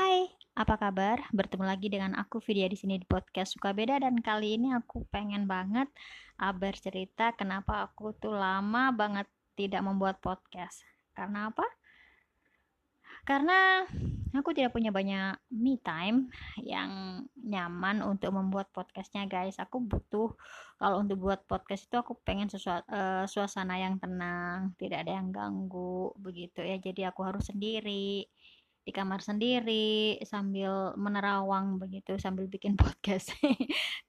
Hai, apa kabar? Bertemu lagi dengan aku Vidya di sini di podcast Suka Beda dan kali ini aku pengen banget uh, bercerita kenapa aku tuh lama banget tidak membuat podcast. Karena apa? Karena aku tidak punya banyak me time yang nyaman untuk membuat podcastnya guys. Aku butuh kalau untuk buat podcast itu aku pengen sesuatu uh, suasana yang tenang, tidak ada yang ganggu begitu ya. Jadi aku harus sendiri di kamar sendiri sambil menerawang begitu sambil bikin podcast.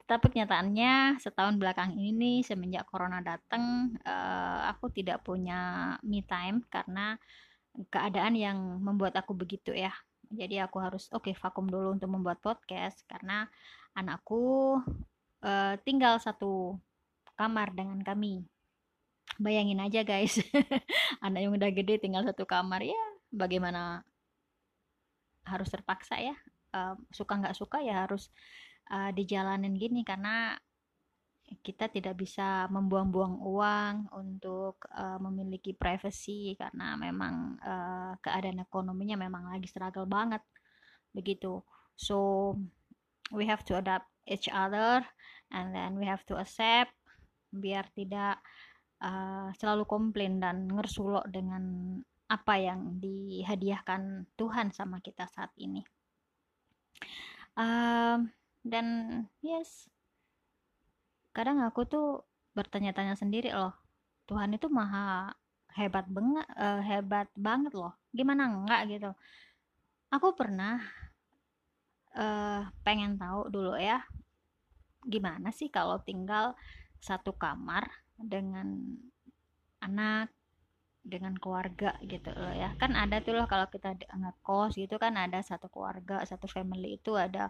Tapi kenyataannya setahun belakang ini semenjak corona datang uh, aku tidak punya me time karena keadaan yang membuat aku begitu ya. Jadi aku harus oke okay, vakum dulu untuk membuat podcast karena anakku uh, tinggal satu kamar dengan kami. Bayangin aja guys, anak yang udah gede tinggal satu kamar ya bagaimana harus terpaksa ya uh, suka nggak suka ya harus uh, dijalanin gini karena kita tidak bisa membuang-buang uang untuk uh, memiliki privacy karena memang uh, keadaan ekonominya memang lagi struggle banget begitu. So we have to adapt each other and then we have to accept biar tidak uh, selalu komplain dan ngersulok dengan apa yang dihadiahkan Tuhan sama kita saat ini. Um, dan yes, kadang aku tuh bertanya-tanya sendiri loh, Tuhan itu maha hebat banget, uh, hebat banget loh. Gimana enggak gitu? Aku pernah uh, pengen tahu dulu ya, gimana sih kalau tinggal satu kamar dengan anak dengan keluarga gitu loh ya. Kan ada tuh loh kalau kita ngekos gitu kan ada satu keluarga satu family itu ada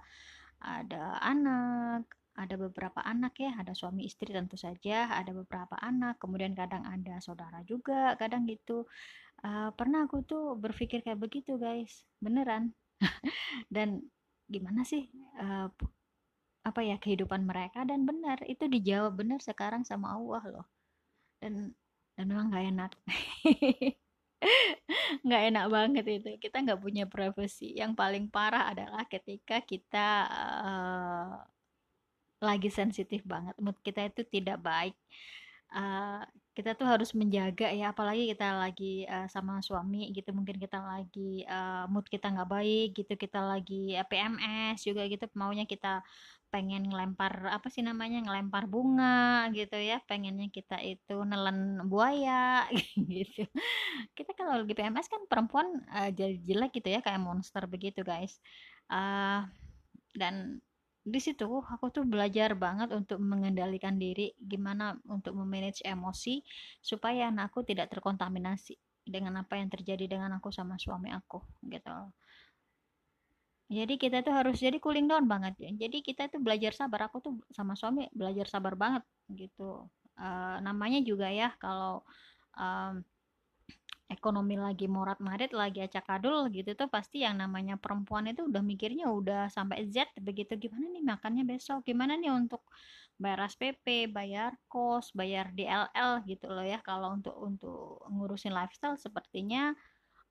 ada anak ada beberapa anak ya ada suami istri tentu saja ada beberapa anak kemudian kadang ada saudara juga kadang gitu. Uh, pernah aku tuh berpikir kayak begitu guys. Beneran. Dan gimana sih uh, apa ya kehidupan mereka dan benar. Itu dijawab benar sekarang sama Allah loh. Dan dan memang nggak enak. Nggak enak banget itu. Kita nggak punya privacy. Yang paling parah adalah ketika kita uh, lagi sensitif banget. Mood kita itu tidak baik. Uh, kita tuh harus menjaga ya apalagi kita lagi uh, sama suami gitu mungkin kita lagi uh, mood kita nggak baik gitu kita lagi uh, PMS juga gitu maunya kita pengen ngelempar apa sih namanya ngelempar bunga gitu ya pengennya kita itu nelen buaya gitu. Kita kalau lagi PMS kan perempuan uh, jadi jelek gitu ya kayak monster begitu guys. Uh, dan di situ aku tuh belajar banget untuk mengendalikan diri gimana untuk memanage emosi supaya anakku tidak terkontaminasi dengan apa yang terjadi dengan aku sama suami aku gitu jadi kita tuh harus jadi cooling down banget ya. Jadi kita tuh belajar sabar aku tuh sama suami belajar sabar banget gitu. Uh, namanya juga ya kalau um, ekonomi lagi morat marit lagi acak adul gitu tuh pasti yang namanya perempuan itu udah mikirnya udah sampai Z begitu. Gimana nih makannya besok? Gimana nih untuk bayar SPP bayar kos bayar DLL gitu loh ya. Kalau untuk untuk ngurusin lifestyle sepertinya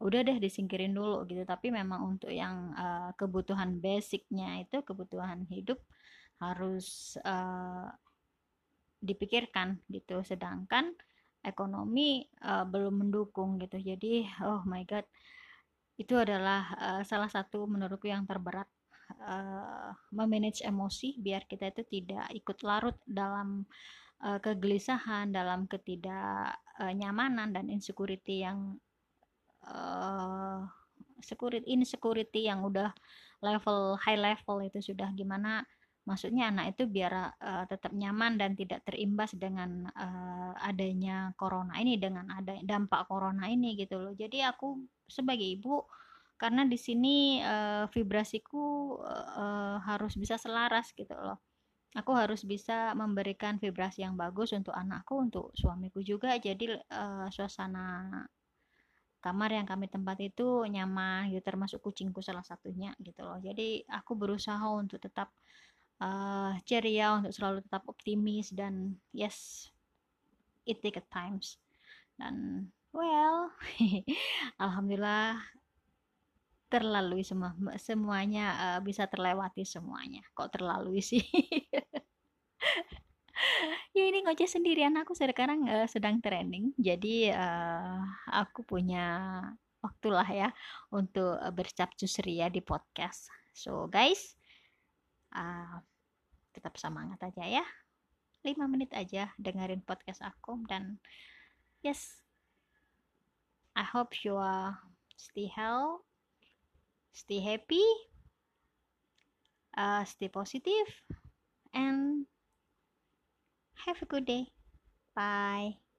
udah deh disingkirin dulu gitu. Tapi memang untuk yang uh, kebutuhan basicnya itu kebutuhan hidup harus uh, dipikirkan gitu. Sedangkan ekonomi uh, belum mendukung gitu. Jadi oh my god itu adalah uh, salah satu menurutku yang terberat uh, memanage emosi biar kita itu tidak ikut larut dalam uh, kegelisahan dalam ketidaknyamanan dan insecurity yang uh, security insecurity yang udah level high level itu sudah gimana maksudnya anak itu biar uh, tetap nyaman dan tidak terimbas dengan uh, adanya corona ini dengan ada dampak corona ini gitu loh. Jadi aku sebagai ibu karena di sini uh, vibrasiku uh, harus bisa selaras gitu loh. Aku harus bisa memberikan vibrasi yang bagus untuk anakku untuk suamiku juga. Jadi uh, suasana kamar yang kami tempat itu nyaman gitu. Termasuk kucingku salah satunya gitu loh. Jadi aku berusaha untuk tetap ceria untuk selalu tetap optimis dan yes it take a times. Dan well alhamdulillah terlalui semua semuanya uh, bisa terlewati semuanya. Kok terlalui sih? Ya ini ngoceh sendirian. Aku sekarang uh, sedang trending jadi uh, aku punya waktulah ya untuk uh, bercapcus ria di podcast. So guys uh, tetap semangat aja ya 5 menit aja dengerin podcast aku dan yes I hope you are stay healthy stay happy, uh, stay positive, and have a good day. Bye.